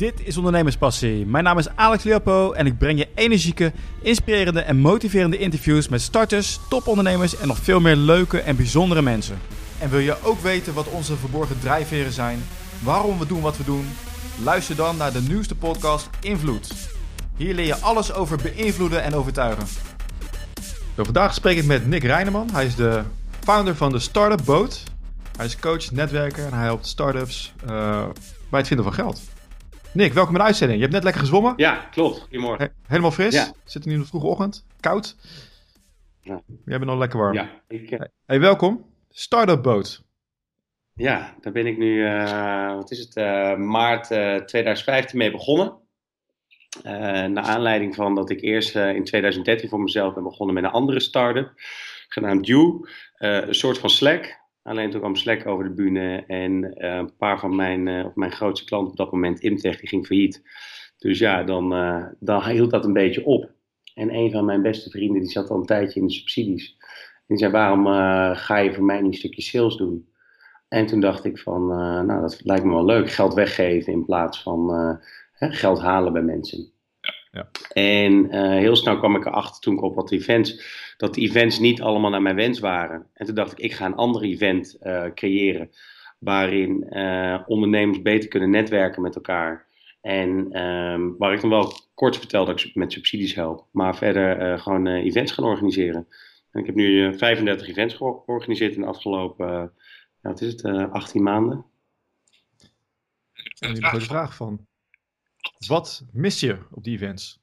Dit is Ondernemerspassie. Mijn naam is Alex Leopo en ik breng je energieke, inspirerende en motiverende interviews met starters, topondernemers en nog veel meer leuke en bijzondere mensen. En wil je ook weten wat onze verborgen drijfveren zijn, waarom we doen wat we doen? Luister dan naar de nieuwste podcast Invloed. Hier leer je alles over beïnvloeden en overtuigen. Vandaag spreek ik met Nick Reineman. Hij is de founder van de Startup Boot. Hij is coach, netwerker en hij helpt startups uh, bij het vinden van geld. Nick, welkom in de uitzending. Je hebt net lekker gezwommen? Ja, klopt. Goedemorgen. helemaal fris? Ja. Zit nu in de vroege ochtend? Koud? Ja. Jij bent nog lekker warm. Ja. Ik, uh... Hey, welkom. Startup Boot. Ja, daar ben ik nu, uh, wat is het, uh, maart 2015 mee begonnen. naar aanleiding van dat ik eerst in 2013 voor mezelf ben begonnen met een andere start-up, genaamd You. een soort van Slack, Alleen toen kwam Slack over de bühne en uh, een paar van mijn, of mijn grootste klanten op dat moment, Imtech, die ging failliet. Dus ja, dan, uh, dan hield dat een beetje op. En een van mijn beste vrienden, die zat al een tijdje in de subsidies. En die zei, waarom ga je voor mij niet een stukje sales doen? En toen dacht ik van, nou dat lijkt me wel leuk, geld weggeven in plaats van geld halen bij mensen. Ja. En heel snel kwam ik erachter toen ik op wat events dat de events niet allemaal naar mijn wens waren. En toen dacht ik, ik ga een ander event uh, creëren. Waarin uh, ondernemers beter kunnen netwerken met elkaar. En um, waar ik dan wel kort vertel dat ik met subsidies help. Maar verder uh, gewoon events gaan organiseren. En ik heb nu 35 events georganiseerd in de afgelopen, nou, wat is het, 18 maanden. En die vraag van, wat mis je op die events?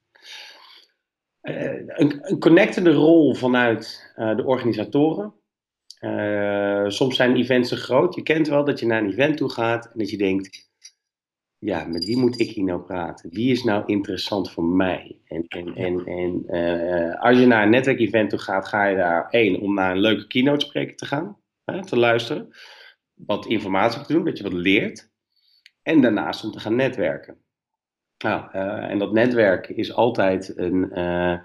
Eh, een, een connectende rol vanuit uh, de organisatoren. Uh, soms zijn events te groot. Je kent wel dat je naar een event toe gaat en dat je denkt: ja, met wie moet ik hier nou praten? Wie is nou interessant voor mij? En, en, en, en als je naar een netwerkevent toe gaat, ga je daar één om naar een leuke keynote spreker te gaan, hè, te luisteren, wat informatie te doen, dat je wat leert. En daarnaast om te gaan netwerken. Nou, uh, en dat netwerk is altijd een, uh,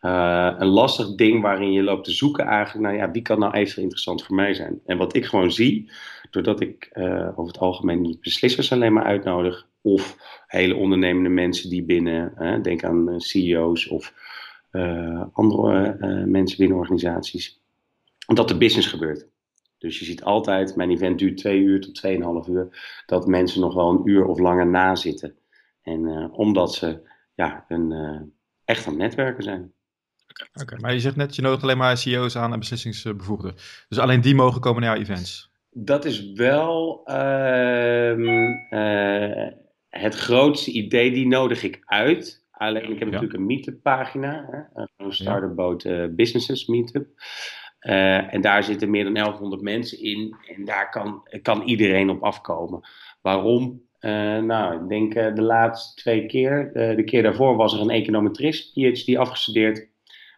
uh, een lastig ding waarin je loopt te zoeken eigenlijk naar, ja, wie kan nou even interessant voor mij zijn? En wat ik gewoon zie, doordat ik over het algemeen niet beslissers alleen maar uitnodig, of hele ondernemende mensen die binnen, denk aan CEO's of andere mensen binnen organisaties, dat de business gebeurt. Dus je ziet altijd, mijn event duurt twee uur tot tweeënhalf uur, dat mensen nog wel een uur of langer na zitten. En uh, omdat ze ja, een, uh, echt aan het netwerken zijn. Oké, okay, maar je zegt net, je nodigt alleen maar CEO's aan en beslissingsbevoegden. Dus alleen die mogen komen naar jouw events? Dat is wel uh, het grootste idee, die nodig ik uit. Alleen, ik heb ja. natuurlijk een meetup pagina, een Startup Boat Businesses meetup. en daar zitten meer dan 1100 mensen in en daar kan, kan iedereen op afkomen. Waarom? Uh, nou, ik denk uh, de laatste twee keer. Uh, de keer daarvoor was er een econometrist, PhD afgestudeerd.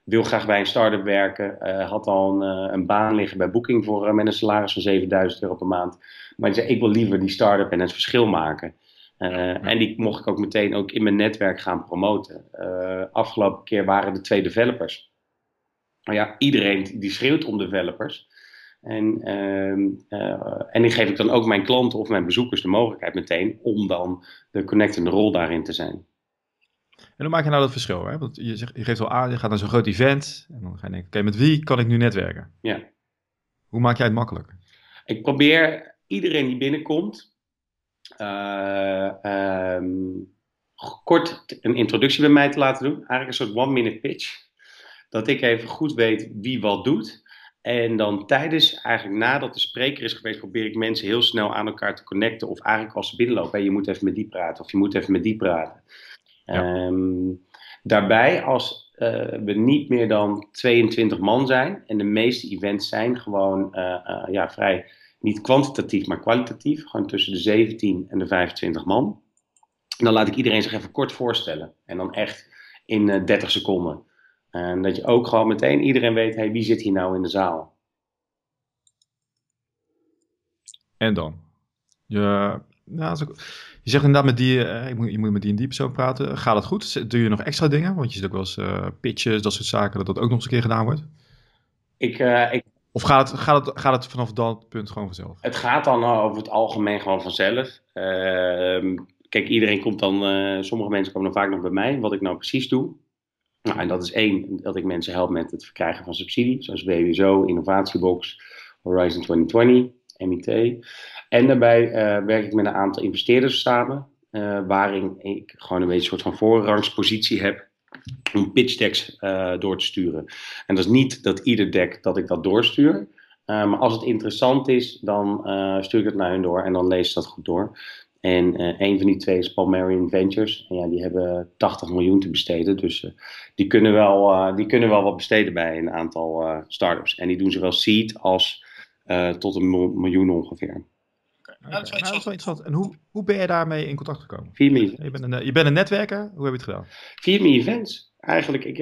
Wil graag bij een start-up werken. had al een, een, baan liggen bij Booking voor, met een salaris van 7000 euro per maand. Maar die zei, ik wil liever die start-up en het verschil maken. En die mocht ik ook meteen ook in mijn netwerk gaan promoten. afgelopen keer waren er twee developers. Maar ja, iedereen die schreeuwt om developers. En, uh, en die geef ik dan ook mijn klanten of mijn bezoekers de mogelijkheid meteen om dan de connectende rol daarin te zijn. En hoe maak je nou dat verschil? Hè? Want je, zegt, je geeft al aan, je gaat naar zo'n groot event en dan ga je denken, oké, met wie kan ik nu netwerken? Ja. Hoe maak jij het makkelijk? Ik probeer iedereen die binnenkomt uh, um, kort een introductie bij mij te laten doen. Eigenlijk een soort one-minute pitch. Dat ik even goed weet wie wat doet. En dan tijdens, eigenlijk nadat de spreker is geweest, probeer ik mensen heel snel aan elkaar te connecten. Of eigenlijk als ze binnenlopen, je moet even met die praten of je moet even met die praten. Ja. Um, daarbij, als uh, we niet meer dan 22 man zijn en de meeste events zijn gewoon uh, uh, ja, vrij, niet kwantitatief, maar kwalitatief, gewoon tussen de 17 en de 25 man. Dan laat ik iedereen zich even kort voorstellen. En dan echt in 30 seconden. En dat je ook gewoon meteen iedereen weet, hey, wie zit hier nou in de zaal? En dan? Je, nou, je zegt inderdaad met die, uh, je, moet, je moet met die en die persoon praten. Gaat het goed? Doe je nog extra dingen? Want je ziet ook wel eens uh, pitches, dat soort zaken, dat dat ook nog eens een keer gedaan wordt. Ik, uh, ik, of gaat het, gaat, het, gaat het vanaf dat punt gewoon vanzelf? Het gaat dan over het algemeen gewoon vanzelf. Ehm, kijk, iedereen komt dan, sommige mensen komen dan vaak nog bij mij, wat ik nou precies doe. Nou, en dat is één, dat ik mensen help met het verkrijgen van subsidie, zoals WWSO, Innovatiebox, Horizon 2020, MIT. En daarbij uh, werk ik met een aantal investeerders samen, uh, waarin ik gewoon een beetje een soort van voorrangspositie heb om pitch decks door te sturen. En dat is niet dat ieder deck dat ik dat doorstuur, maar als het interessant is, dan stuur ik het naar hen door en dan lees ze dat goed door. En uh, een van die twee is Palmarian Ventures. En ja, die hebben 80 miljoen te besteden. Dus uh, die, kunnen wel, uh, die kunnen wel wat besteden bij een aantal startups. En die doen zowel seed als tot een miljoen ongeveer. Okay. dat, is wel interessant. En hoe, hoe ben je daarmee in contact gekomen? Via me. Je bent, een, je bent een netwerker. Hoe heb je het gedaan? Via me events. Eigenlijk, ik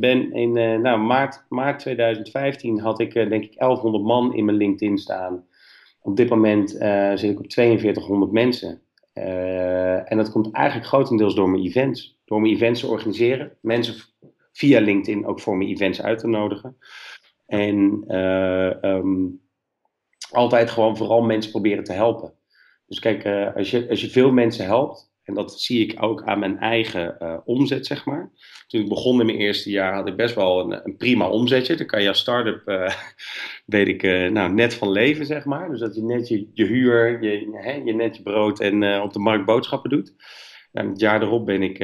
ben in nou, maart, maart 2015 had ik denk ik 1100 man in mijn LinkedIn staan. Op dit moment uh, zit ik op 4200 mensen. Uh, en dat komt eigenlijk grotendeels door mijn events. Door mijn events te organiseren. Mensen via LinkedIn ook voor mijn events uit te nodigen. En uh, um, altijd gewoon vooral mensen proberen te helpen. Dus kijk, als, je, als je veel mensen helpt, en dat zie ik ook aan mijn eigen uh, omzet, zeg maar. Toen ik begon in mijn eerste jaar had ik best wel een, een prima omzetje. Dan kan je als start-up, uh, weet ik, uh, nou, net van leven, zeg maar. Dus dat je net je, huur, je, hè, je net je brood en op de markt boodschappen doet. En het jaar erop ben ik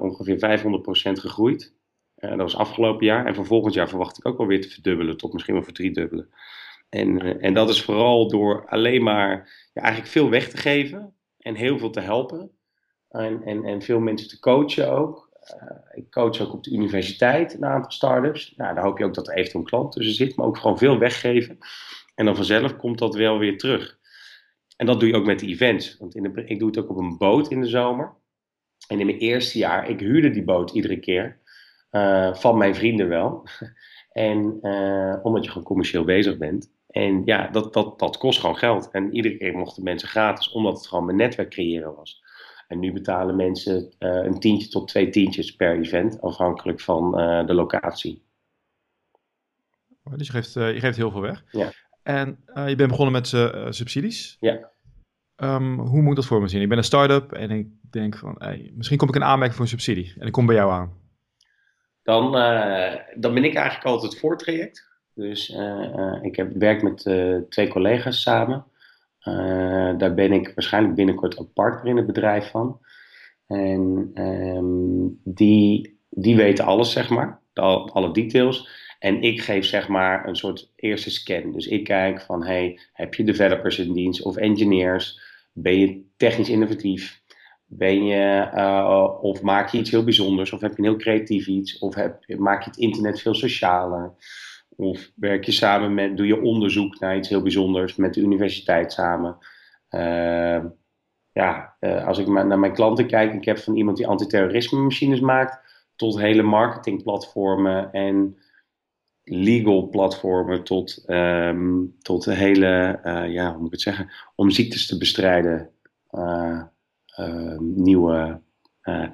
ongeveer 500% gegroeid. dat was afgelopen jaar. En voor volgend jaar verwacht ik ook wel weer te verdubbelen, tot misschien wel voor driedubbelen. En, en dat is vooral door alleen maar ja, eigenlijk veel weg te geven en heel veel te helpen. En, en, en veel mensen te coachen ook. Uh, ik coach ook op de universiteit een aantal start-ups. Nou, daar hoop je ook dat er eventueel een klant tussen zit, maar ook gewoon veel weggeven. En dan vanzelf komt dat wel weer terug. En dat doe je ook met de events. Want in ik doe het ook op een boot in de zomer. En in mijn eerste jaar, ik huurde die boot iedere keer. Uh, van mijn vrienden wel. en uh, omdat je gewoon commercieel bezig bent. En ja, dat, dat, dat kost gewoon geld. En iedere keer mochten mensen gratis, omdat het gewoon mijn netwerk creëren was. En nu betalen mensen uh, een tientje tot twee tientjes per event, afhankelijk van uh, de locatie. Dus je geeft, uh, je geeft heel veel weg. Ja. En je bent begonnen met subsidies. Ja. Um, hoe moet ik dat voor me zien? Ik ben een start-up en ik denk van, hey, misschien kom ik in aanmerking voor een subsidie. En ik kom bij jou aan. Dan, dan ben ik eigenlijk altijd het voortraject. Dus ik heb werk met twee collega's samen. Uh, daar ben ik waarschijnlijk binnenkort ook partner in het bedrijf van. En um, die, die weten alles, zeg maar, de, alle details. En ik geef zeg maar een soort eerste scan. Dus ik kijk van, hey, heb je developers in dienst of engineers? Ben je technisch innovatief? Ben je, uh, of maak je iets heel bijzonders? Of heb je een heel creatief iets? Of heb, maak je het internet veel socialer? Of werk je samen met, doe je onderzoek naar iets heel bijzonders met de universiteit samen? Uh, ja, uh, als ik naar mijn klanten kijk, ik heb van iemand die antiterrorisme machines maakt, tot hele marketingplatformen en legal platformen, tot, um, tot hele, uh, ja, hoe moet ik het zeggen, om ziektes te bestrijden, nieuwe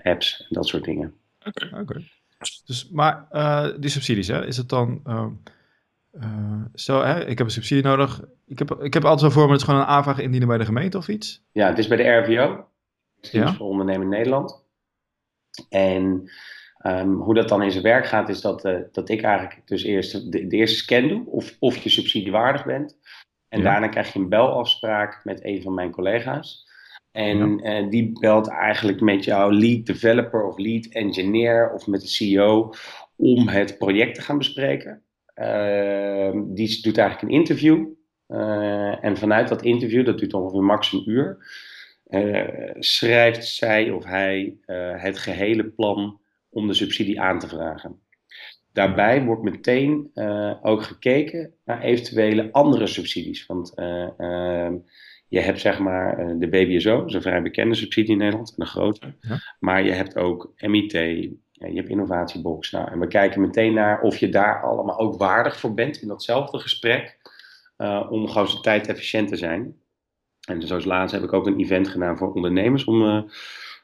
apps en dat soort dingen. Oké, okay. Dus, maar uh, die subsidies, hè, is het dan... Uh, uh, stel, hè, ik heb een subsidie nodig. Ik heb, ik heb altijd zo voor me dat het gewoon een aanvraag indienen bij de gemeente of iets. Ja, het is bij de RVO. Ja. voor Ondernemen Nederland. En um, hoe dat dan in zijn werk gaat, is dat, uh, dat ik eigenlijk dus eerst de, de, eerste scan doe, of, of je subsidiewaardig bent. En ja. daarna krijg je een belafspraak met een van mijn collega's. En ja. uh, die belt eigenlijk met jouw lead developer of lead engineer of met de CEO om het project te gaan bespreken. Uh, die doet eigenlijk een interview. Uh, en vanuit dat interview, dat duurt ongeveer max een uur, schrijft zij of hij het gehele plan om de subsidie aan te vragen. Daarbij wordt meteen ook gekeken naar eventuele andere subsidies. Want ehm, je hebt zeg maar eh, de BBSO, dat is een vrij bekende subsidie in Nederland, en een grote. Ja. Maar je hebt ook MIT, je hebt Innovatiebox. Nou, en we kijken meteen naar of je daar allemaal ook waardig voor bent in datzelfde gesprek. Uh, om gewoon zo tijd efficiënt te zijn. En zoals laatst heb ik ook een event gedaan voor ondernemers om uh,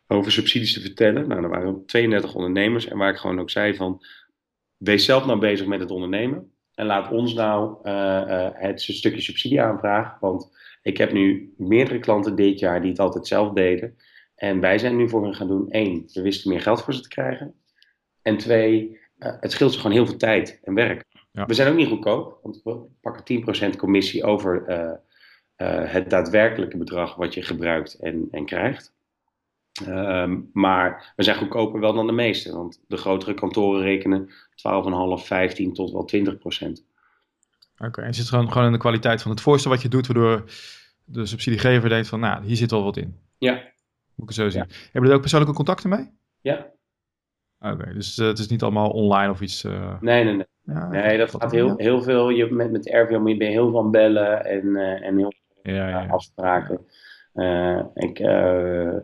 over subsidies te vertellen. Nou, er waren 32 ondernemers en waar ik gewoon ook zei van, wees zelf nou bezig met het ondernemen. En laat ons nou uh, het stukje subsidie aanvragen, want Ik heb nu meerdere klanten dit jaar die het altijd zelf deden. En wij zijn nu voor hen gaan doen. Eén, we wisten meer geld voor ze te krijgen. En twee, uh, het scheelt ze gewoon heel veel tijd en werk. Ja. We zijn ook niet goedkoop, want we pakken 10% commissie over uh, uh, het daadwerkelijke bedrag wat je gebruikt en, en krijgt. Um, maar we zijn goedkoper wel dan de meeste, want de grotere kantoren rekenen 12,5, 15 tot wel 20 procent. Oké, okay, en zit gewoon, gewoon in de kwaliteit van het voorstel wat je doet, waardoor de subsidiegever denkt van, nou, hier zit wel wat in. Ja. Moet ik het zo zien. Ja. Hebben jullie ook persoonlijke contacten mee? Ja. Oké, dus uh, het is niet allemaal online of iets? Uh... Nee, nee, nee. Ja, nee, dat gaat heel, heel veel, je, met, met RVM ben je heel van bellen en, uh, en heel veel ja, afspraken. Ik, uh,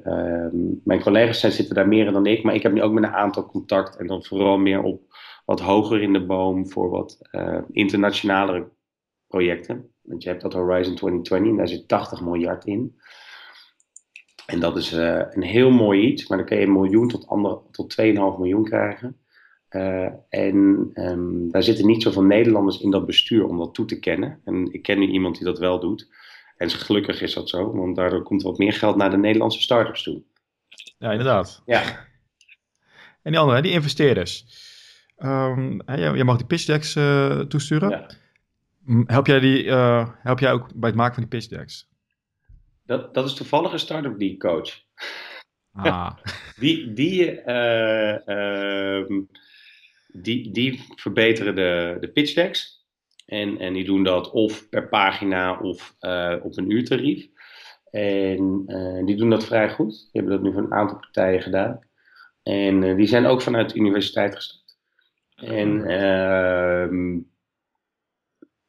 mijn collega's zijn, zitten daar meer dan ik, maar ik heb nu ook met een aantal contact en dan vooral meer op wat hoger in de boom voor wat internationalere projecten. Want je hebt dat Horizon 2020 en daar zit 80 miljard in. En dat is een heel mooi iets, maar dan kun je een miljoen tot, ander, tot 2,5 miljoen krijgen. en um, daar zitten niet zoveel Nederlanders in dat bestuur om dat toe te kennen. En ik ken nu iemand die dat wel doet. En gelukkig is dat zo, want daardoor komt wat meer geld naar de Nederlandse start-ups toe. Ja, inderdaad. Ja. En die andere, die investeerders. Um, jij, mag die pitch decks uh, toesturen. Ja. Help, jij die, uh, help jij ook bij het maken van die pitch decks? Dat, dat is toevallig een start-up die coach. Ah. die, die, uh, die, die verbeteren de, de pitch decks. En, en die doen dat of per pagina of op een uurtarief. En die doen dat vrij goed. Die hebben dat nu voor een aantal partijen gedaan. En die zijn ook vanuit de universiteit gestart. En ehm,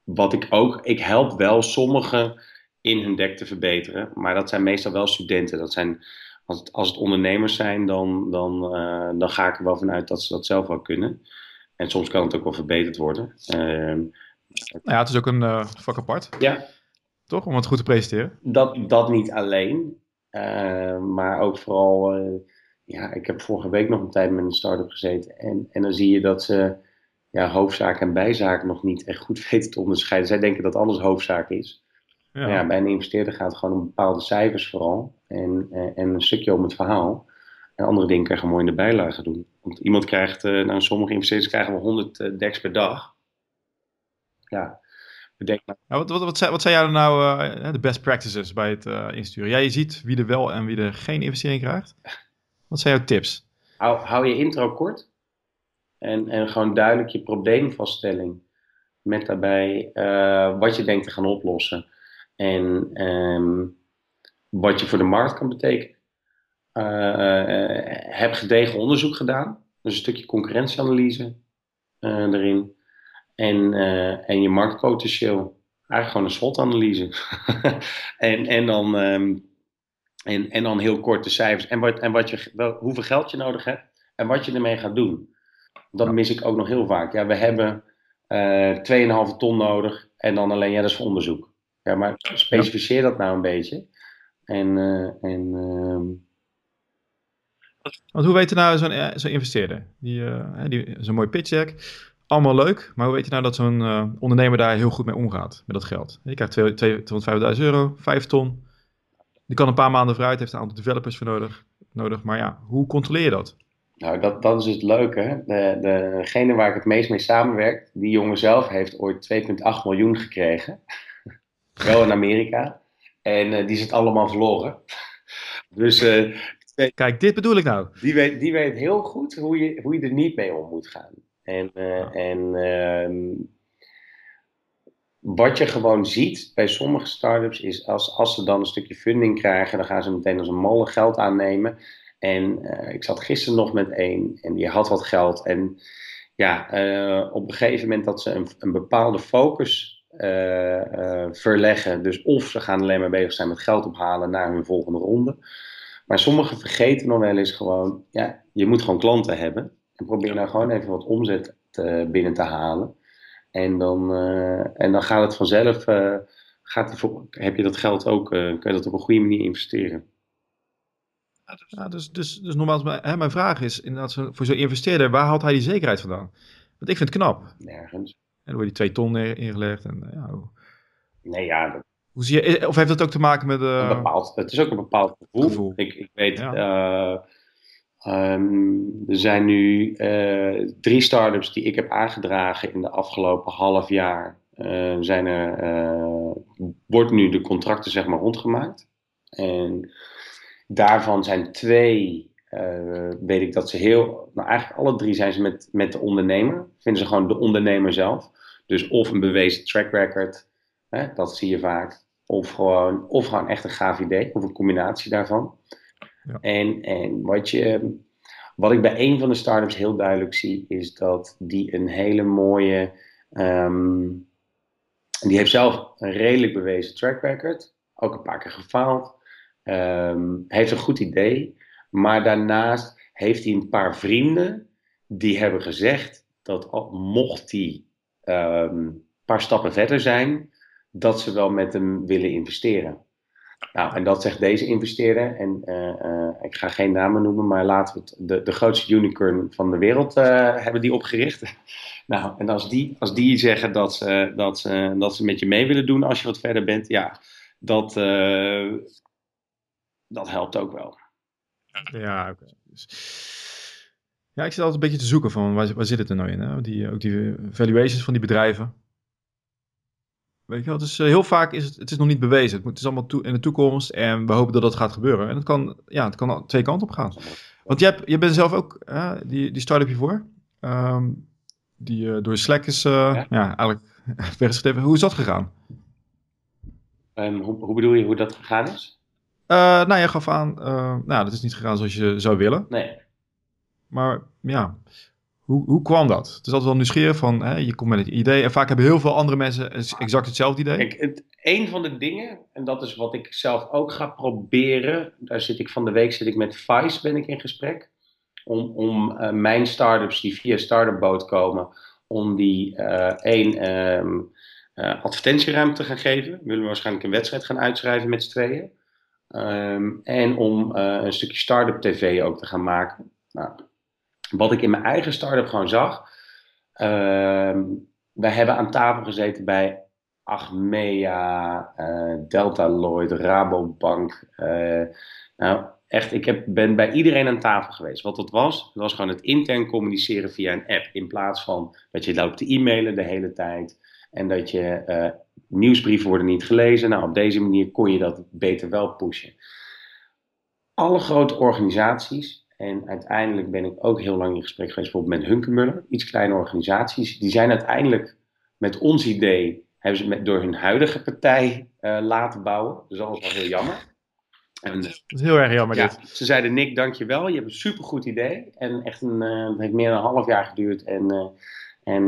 wat ik ook, ik help wel sommigen in hun dek te verbeteren. Maar dat zijn meestal wel studenten. Dat zijn, als, het, als het ondernemers zijn, dan, dan, dan ga ik er wel vanuit dat ze dat zelf wel kunnen. En soms kan het ook wel verbeterd worden. Ehm, nou ja, het is ook een uh, vak apart. Ja. Toch? Om het goed te presenteren. Dat, dat niet alleen. Uh, maar ook vooral... Ja, ik heb vorige week nog een tijd met een start-up gezeten. En, en dan zie je dat ze ja, hoofdzaak en bijzaak nog niet echt goed weten te onderscheiden. Zij denken dat alles hoofdzaak is. Ja. ja bij een investeerder gaat het gewoon om bepaalde cijfers vooral. En, en een stukje om het verhaal. En andere dingen krijgen we mooi in de bijlage doen. Want iemand krijgt, nou sommige investeerders krijgen we 100 decks per dag ja, bedenk maar. wat, wat, wat, zijn, wat zijn jou nou uh, de best practices bij het uh, insturen? Jij ziet wie er wel en wie er geen investering krijgt. Wat zijn jouw tips? Hou, hou je intro kort. En, en gewoon duidelijk je probleemvaststelling. Met daarbij uh, wat je denkt te gaan oplossen. En um, wat je voor de markt kan betekenen. heb gedegen onderzoek gedaan. Dus een stukje concurrentieanalyse erin. En, uh, en je marktpotentieel. Eigenlijk gewoon een SWOT-analyse. en, en, dan, um, en, en dan heel kort de cijfers. En, wat, en wat je, wel, hoeveel geld je nodig hebt. En wat je ermee gaat doen. Dat mis ik ook nog heel vaak. Ja, we hebben uh, eh, 2,5 ton nodig. En dan alleen, ja, dat is voor onderzoek. Ja, maar specificeer dat nou een beetje. En, uh, en uh, want hoe weet je nou zo'n zo investeerder? Die, uh, die, zo'n mooi pitch deck allemaal leuk, maar hoe weet je nou dat zo'n uh, ondernemer daar heel goed mee omgaat met dat geld? Je krijgt 250.000 euro, 5 ton. Die kan een paar maanden vooruit, heeft een aantal developers voor nodig. nodig maar ja, hoe controleer je dat? Nou, dat, dat is het leuke. De, degene waar ik het meest mee samenwerk, die jongen zelf heeft ooit 2,8 miljoen gekregen. Wel in Amerika. En uh, die zit allemaal verloren. dus... Uh, Kijk, dit bedoel ik nou. Die weet, die weet heel goed hoe je, hoe je er niet mee om moet gaan. En, uh, en ehm, wat je gewoon ziet bij sommige startups is als, als ze dan een stukje funding krijgen, dan gaan ze meteen als een molle geld aannemen. En uh, ik zat gisteren nog met één en die had wat geld. En ja, uh, op een gegeven moment dat ze een, een bepaalde focus verleggen. Dus of ze gaan alleen maar bezig zijn met geld ophalen naar hun volgende ronde. Maar sommigen vergeten nog wel eens gewoon, ja, je moet gewoon klanten hebben. En probeer nou gewoon even wat omzet binnen te halen. En dan, uh, en dan gaat het vanzelf, uh, gaat voor, heb je dat geld ook, uh, kun je dat op een goede manier investeren. Ja, dus, dus, dus nogmaals, hè, mijn vraag is inderdaad voor zo'n investeerder, waar haalt hij die zekerheid vandaan? Want ik vind het knap. Nergens. En dan wordt die twee ton ingelegd. En, ja, Nee, ja, dat, Hoe zie je, of heeft dat ook te maken met... Uh... Een bepaald, het is ook een bepaald gevoel. Ik, ik weet, ja. Um, er zijn nu uh, drie startups die ik heb aangedragen in de afgelopen half jaar. Uh, zijn er, wordt nu de contracten zeg maar rondgemaakt. En daarvan zijn twee uh, weet ik dat ze heel, nou eigenlijk alle drie zijn ze met, met de ondernemer. Vinden ze gewoon de ondernemer zelf. Dus of een bewezen track record, hè, dat zie je vaak. Of gewoon, of gewoon echt een gaaf idee, of een combinatie daarvan. En, en wat, je, wat ik bij een van de startups heel duidelijk zie, is dat die een hele mooie. Um, die heeft zelf een redelijk bewezen track record. Ook een paar keer gefaald. Um, heeft een goed idee. Maar daarnaast heeft hij een paar vrienden die hebben gezegd dat mocht hij um, een paar stappen verder zijn, dat ze wel met hem willen investeren. Nou, en dat zegt deze investeerder. En uh, uh, ik ga geen namen noemen, maar laten we het de, de grootste unicorn van de wereld uh, hebben die opgericht. nou, en als die, als die zeggen dat ze, dat, ze, dat ze met je mee willen doen als je wat verder bent, ja, dat, dat helpt ook wel. Ja, oké. Dus, ja, ik zit altijd een beetje te zoeken van waar, waar zit het er nou in? Hè? Die, ook die valuations van die bedrijven. Weet je wel, dus heel vaak is het, het is nog niet bewezen. Het, is allemaal in de toekomst en we hopen dat dat gaat gebeuren. En het kan, ja, het kan twee kanten op gaan. Want je, hebt, je bent zelf ook uh, die, die start-up hiervoor. Um, die uh, door Slack is, uh, ja. ja. eigenlijk weggeschreven. Hoe is dat gegaan? Um, hoe, hoe bedoel je hoe dat gegaan is? Nou, je gaf aan, nou, dat is niet gegaan zoals je zou willen. Nee. Maar ja, hoe, hoe kwam dat? Het is altijd wel nieuwsgierig van, hè, je komt met het idee. En vaak hebben heel veel andere mensen exact hetzelfde idee. Kijk, het, een van de dingen, en dat is wat ik zelf ook ga proberen. Daar zit ik van de week zit ik met Vice ben ik in gesprek. Om, om uh, mijn startups die via Startup Boot komen, om die één um, advertentieruimte te gaan geven. We willen waarschijnlijk een wedstrijd gaan uitschrijven met z'n tweeën. Um, en om een stukje start-up tv ook te gaan maken. Nou, wat ik in mijn eigen start-up gewoon zag. Um, wij hebben aan tafel gezeten bij Achmea, uh, Delta Lloyd, Rabobank. Uh, nou, echt, ik heb, ben bij iedereen aan tafel geweest. Wat dat was, was gewoon het intern communiceren via een app. In plaats van dat je loopt te e-mailen de hele tijd. En dat je nieuwsbrieven worden niet gelezen. Nou, op deze manier kon je dat beter wel pushen. Alle grote organisaties, en uiteindelijk ben ik ook heel lang in gesprek geweest bijvoorbeeld met Hunkemuller, iets kleine organisaties, die zijn uiteindelijk met ons idee, hebben ze met, door hun huidige partij uh, laten bouwen. Dus dat was wel heel jammer. En, dat is heel erg jammer ja, Ze zeiden, Nick, dankjewel, je hebt een supergoed idee. En echt een, uh, het heeft meer dan een half jaar geduurd. En, uh, en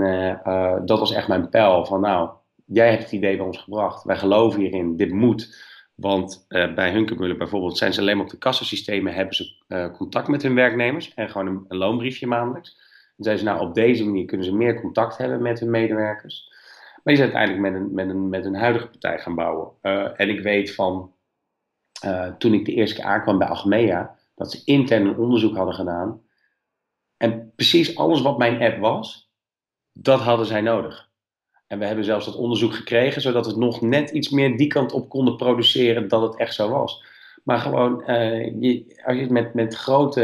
dat was echt mijn pijl van, nou, jij hebt het idee bij ons gebracht. Wij geloven hierin, dit moet. Want uh, bij Hunkemuller bijvoorbeeld zijn ze alleen op de kassasystemen, hebben ze uh, contact met hun werknemers en gewoon een, loonbriefje maandelijks. Dan zeiden ze, nou op deze manier kunnen ze meer contact hebben met hun medewerkers. Maar die zijn uiteindelijk met een, met een, met een huidige partij gaan bouwen. Uh, en ik weet van, toen ik de eerste keer aankwam bij Achmea, dat ze intern een onderzoek hadden gedaan. En precies alles wat mijn app was, dat hadden zij nodig. En we hebben zelfs dat onderzoek gekregen, zodat we nog net iets meer die kant op konden produceren dat het echt zo was. Maar gewoon, uh, je, als je met, met, grote,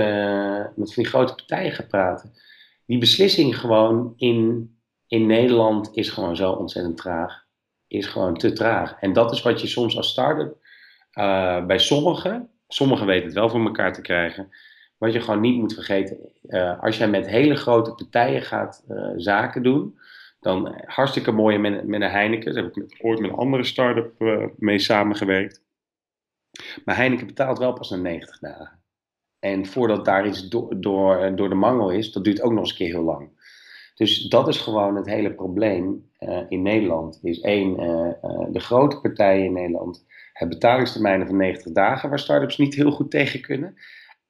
met van die grote partijen gaat praten, die beslissing gewoon in, in Nederland is gewoon zo ontzettend traag. Is gewoon te traag. En dat is wat je soms als start-up uh, bij sommigen, sommigen weten het wel voor elkaar te krijgen, wat je gewoon niet moet vergeten. Uh, als jij met hele grote partijen gaat zaken doen, dan hartstikke mooi met, met een Heineken. Daar heb ik ooit met een andere start-up uh, mee samengewerkt. Maar Heineken betaalt wel pas na 90 dagen. En voordat daar iets do door, eh, door de mangel is, dat duurt ook nog eens een keer heel lang. Dus dat is gewoon het hele probleem uh, in Nederland. Is één, de grote partijen in Nederland hebben betalingstermijnen van 90 dagen, waar start-ups niet heel goed tegen kunnen.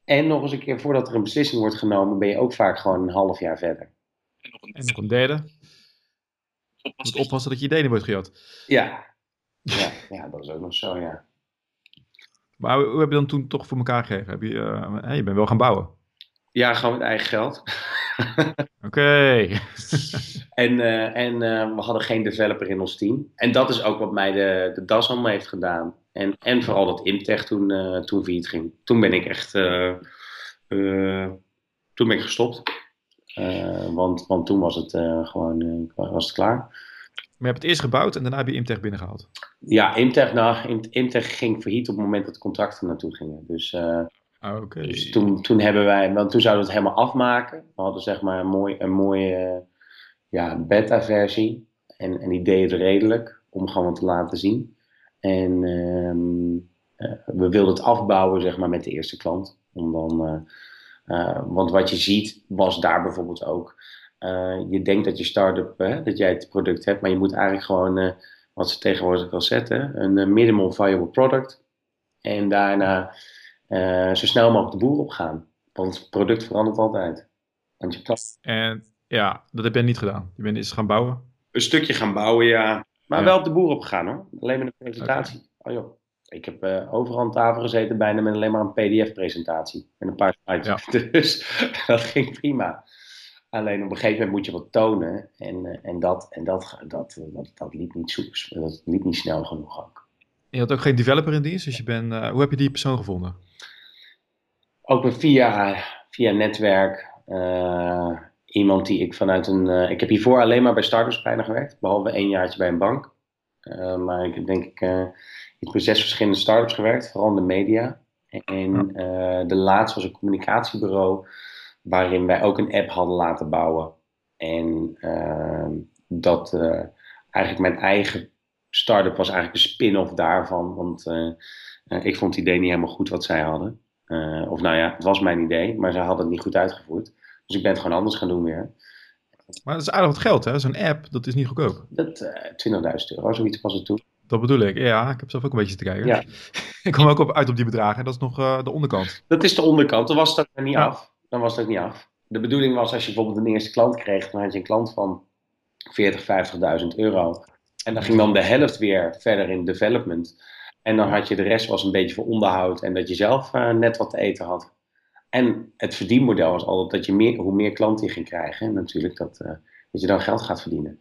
En nog eens een keer, voordat er een beslissing wordt genomen, ben je ook vaak gewoon een half jaar verder. En nog een derde, moet oppassen dat je idee niet wordt gejat. Ja. Ja, ja, dat is ook nog zo, ja. Maar hoe heb je dan toen toch voor elkaar gegeven? Heb je, uh, je bent wel gaan bouwen? Ja, gewoon met eigen geld. Oké. en uh, en uh, we hadden geen developer in ons team. En dat is ook wat mij de, de das om heeft gedaan. En, en vooral dat Imtech toen, uh, toen failliet ging. Toen ben ik echt... toen ben ik gestopt. Want, want toen was het gewoon was het klaar. Maar je hebt het eerst gebouwd en daarna heb je Imtech binnengehaald. Ja, Imtech, nou, Imtech ging failliet op het moment dat de contracten naartoe gingen. Dus, uh, okay. dus toen, toen hebben wij, want toen zouden we het helemaal afmaken. We hadden zeg maar een, mooi, een mooie ja, beta-versie. En, en die deed het redelijk om gewoon te laten zien. En uh, we wilden het afbouwen zeg maar met de eerste klant. Om dan, want wat je ziet was daar bijvoorbeeld ook uh, je denkt dat je start-up, uh, dat jij het product hebt, maar je moet eigenlijk gewoon, uh, wat ze tegenwoordig wel zetten, een minimal viable product. En daarna zo snel mogelijk de boer op gaan. Want het product verandert altijd. Want je. En ja, dat heb jij niet gedaan. Je bent eens gaan bouwen? Een stukje gaan bouwen, ja. Maar ja. wel op de boer op gegaan hoor. Alleen met een presentatie. Okay. Oh joh. Ik heb uh, overal aan tafel gezeten, bijna met alleen maar een PDF-presentatie. En een paar slides. Ja. Dus dat ging prima. Alleen op een gegeven moment moet je wat tonen. En, uh, en, dat, en dat, dat, dat, dat, liep niet soepers. Dat liep niet snel genoeg ook. Je had ook geen developer in dienst, dus je bent, uh, hoe heb je die persoon gevonden? Ook via, via netwerk. Uh, iemand die ik vanuit een. ik heb hiervoor alleen maar bij startups bijna gewerkt, behalve één jaartje bij een bank. Maar ik heb denk ik ik bij zes verschillende startups gewerkt, vooral in de media. En de laatste was een communicatiebureau waarin wij ook een app hadden laten bouwen. En dat eigenlijk mijn eigen start-up was eigenlijk een spin-off daarvan. Want uh, ik vond het idee niet helemaal goed wat zij hadden. of nou ja, het was mijn idee, maar zij hadden het niet goed uitgevoerd. Dus ik ben het gewoon anders gaan doen weer. Maar dat is aardig wat geld, hè? Zo'n app, dat is niet goedkoop. Dat 20.000 euro, zoiets was het toen. Dat bedoel ik, ja. Ik heb zelf ook een beetje te kijken. Ja. ik kom ook op, uit op die bedragen. Dat is nog de onderkant. Dat is de onderkant. Dan was dat er niet ja. af dan was ook niet af. De bedoeling was als je bijvoorbeeld een eerste klant kreeg, dan had je een klant van 40, 50.000 euro. En dan ging dan de helft weer verder in development. En dan had je de rest was een beetje voor onderhoud en dat je zelf uh, net wat te eten had. En het verdienmodel was altijd dat je meer, hoe meer klanten je ging krijgen, natuurlijk dat, uh, dat je dan geld gaat verdienen.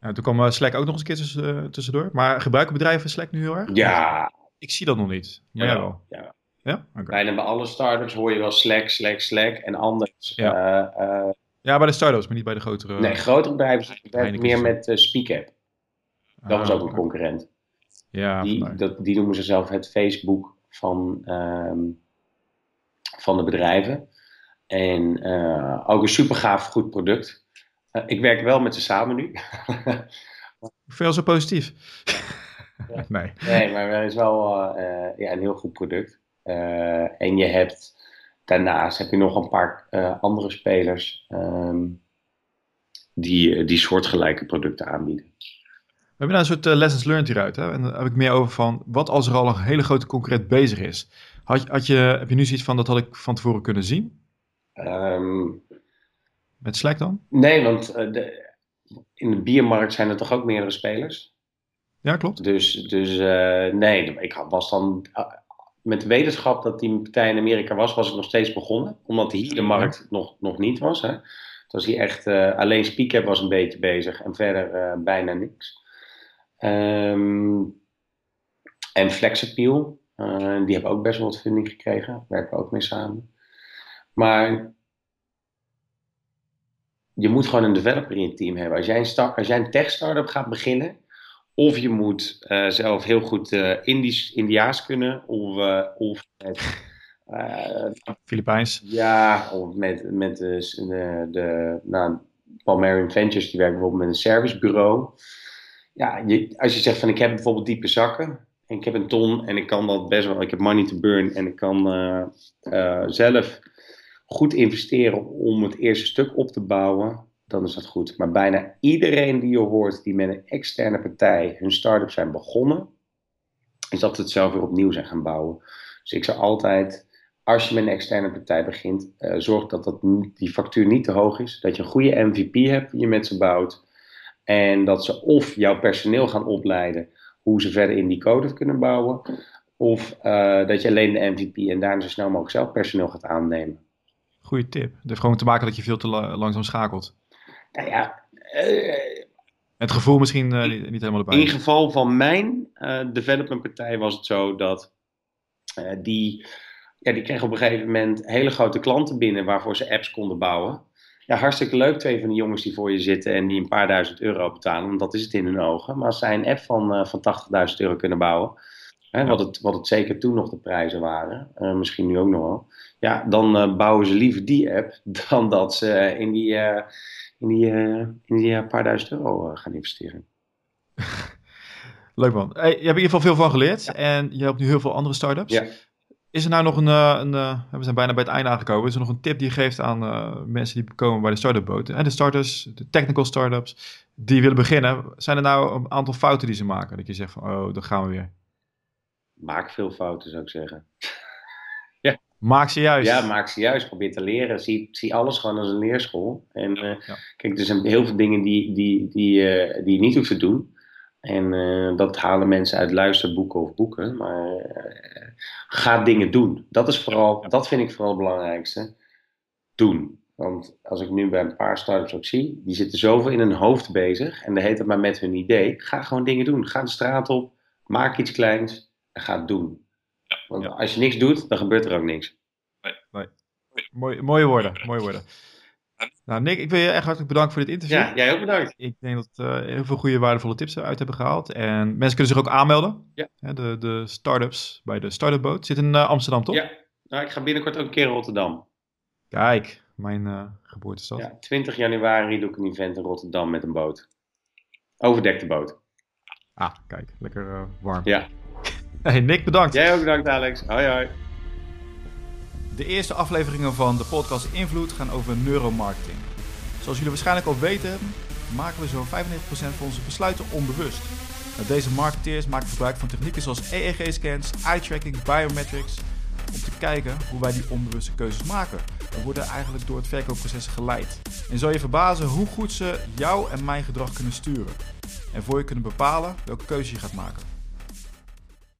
Ja, toen kwam Slack ook nog eens een keer tussen, tussendoor. Maar gebruiken bedrijven Slack nu heel erg? Ja. Ik zie dat nog niet. Maar ja, wel. ja. Ja? Okay. Bijna bij alle startups hoor je wel Slack, Slack, Slack en anders. Ja, uh, uh, ja bij de startups, maar niet bij de grotere. Nee, grotere bedrijven werken meer met uh, SpeakApp. Dat ah, was ook een concurrent. Ja, die, dat, die noemen ze zelf het Facebook van, um, van de bedrijven. En ook een super gaaf, goed product. ik werk wel met ze samen nu. Veel zo positief. Ja. nee. nee, maar het is wel ja, een heel goed product. En je hebt daarnaast heb je nog een paar andere spelers um, die, die soortgelijke producten aanbieden. We hebben nou een soort uh, lessons learned hieruit. Hè? En daar heb ik meer over van, wat als er al een hele grote concurrent bezig is? Had, had je, heb je nu zoiets van, dat had ik van tevoren kunnen zien? Um, Met Slack dan? Nee, want de, in de biermarkt zijn er toch ook meerdere spelers? Ja, klopt. Dus, dus uh, nee, ik was dan met wetenschap dat die partij in Amerika was, was ik nog steeds begonnen. Omdat hier de markt nog, nog niet was. Hè. Het was hier echt, alleen SpeakApp was een beetje bezig en verder bijna niks. Um, en Flexappeal, uh, die hebben ook best wel wat funding gekregen. Daar werken we ook mee samen. Maar je moet gewoon een developer in je team hebben. Als jij een, start, als jij een tech startup gaat beginnen, of je moet uh, zelf heel goed uh, Indisch, Indiaas kunnen, of, uh, of met, Filipijns. Ja, of met, met de, de, de nou, Palmarian Ventures, die werken bijvoorbeeld met een servicebureau. Ja, als je zegt van ik heb bijvoorbeeld diepe zakken, en ik heb een ton en ik kan dat best wel, ik heb money to burn en ik kan zelf goed investeren om het eerste stuk op te bouwen dan is dat goed. Maar bijna iedereen die je hoort die met een externe partij hun start-up zijn begonnen, is dat het zelf weer opnieuw zijn gaan bouwen. Dus ik zou altijd, als je met een externe partij begint, uh, zorg dat, dat die factuur niet te hoog is. Dat je een goede MVP hebt die je met ze bouwt. En dat ze of jouw personeel gaan opleiden hoe ze verder in die code kunnen bouwen. Of uh, dat je alleen de MVP en daarna zo snel mogelijk zelf personeel gaat aannemen. goede tip. Het heeft gewoon te maken dat je veel te langzaam schakelt. Nou ja, uh, het gevoel misschien uh, niet, niet, helemaal erbij. In geval van mijn developmentpartij was het zo dat die, ja, die kregen op een gegeven moment hele grote klanten binnen waarvoor ze apps konden bouwen. Ja, hartstikke leuk, twee van die jongens die voor je zitten en die een paar duizend euro betalen, want dat is het in hun ogen. Maar als zij een app van, van 80.000 euro kunnen bouwen, hè, wat, het, wat het zeker toen nog de prijzen waren, misschien nu ook nog wel, ja, dan bouwen ze liever die app dan dat ze in die in die, uh, in die uh, paar duizend euro uh, gaan investeren. Leuk man. Hey, je hebt in ieder geval veel van geleerd en je helpt nu heel veel andere startups. Ja. Is er nou nog een, een we zijn bijna bij het einde aangekomen, is er nog een tip die je geeft aan mensen die komen bij de startup boot? En de starters, de technical startups, die willen beginnen. Zijn er nou een aantal fouten die ze maken? Dat je zegt van, oh, daar gaan we weer. Maak veel fouten, zou ik zeggen. Maak ze juist. Ja, maak ze juist. Probeer te leren. Zie, zie alles gewoon als een leerschool. En uh, kijk, er zijn heel veel dingen die, die, die, die je niet hoeft te doen. En uh, dat halen mensen uit luisterboeken of boeken. Maar ga dingen doen. Dat, is vooral, dat vind ik vooral het belangrijkste. Doen. Want als ik nu bij een paar startups ook zie, die zitten zoveel in hun hoofd bezig. En de heet het maar met hun idee. Ga gewoon dingen doen. Ga de straat op. Maak iets kleins. En ga het doen. Want als je niks doet, dan gebeurt er ook niks. Nee. nee. Mooi, mooie woorden, mooie woorden. Nou, Nick, ik wil je echt hartelijk bedanken voor dit interview. Ja, jij ook bedankt. Ik denk dat we uh, heel veel goede, waardevolle tips eruit hebben gehaald. En mensen kunnen zich ook aanmelden. Ja. De, de start-ups bij de Startup Boot. Zit in uh, Amsterdam, toch? Ja, nou, ik ga binnenkort ook een keer in Rotterdam. Kijk, mijn uh, geboortestad. Ja, 20 januari doe ik een event in Rotterdam met een boot. Overdekte boot. Ah, kijk, lekker warm. Ja. Hey Nick, bedankt. Jij ook bedankt Alex. Hoi hoi. De eerste afleveringen van de podcast Invloed gaan over neuromarketing. Zoals jullie waarschijnlijk al weten, maken we zo'n 95% van onze besluiten onbewust. Nou, deze marketeers maken gebruik van technieken zoals EEG-scans, eye-tracking, biometrics, om te kijken hoe wij die onbewuste keuzes maken. We worden eigenlijk door het verkoopproces geleid. En zal je verbazen hoe goed ze jou en mijn gedrag kunnen sturen. En voor je kunnen bepalen welke keuze je gaat maken.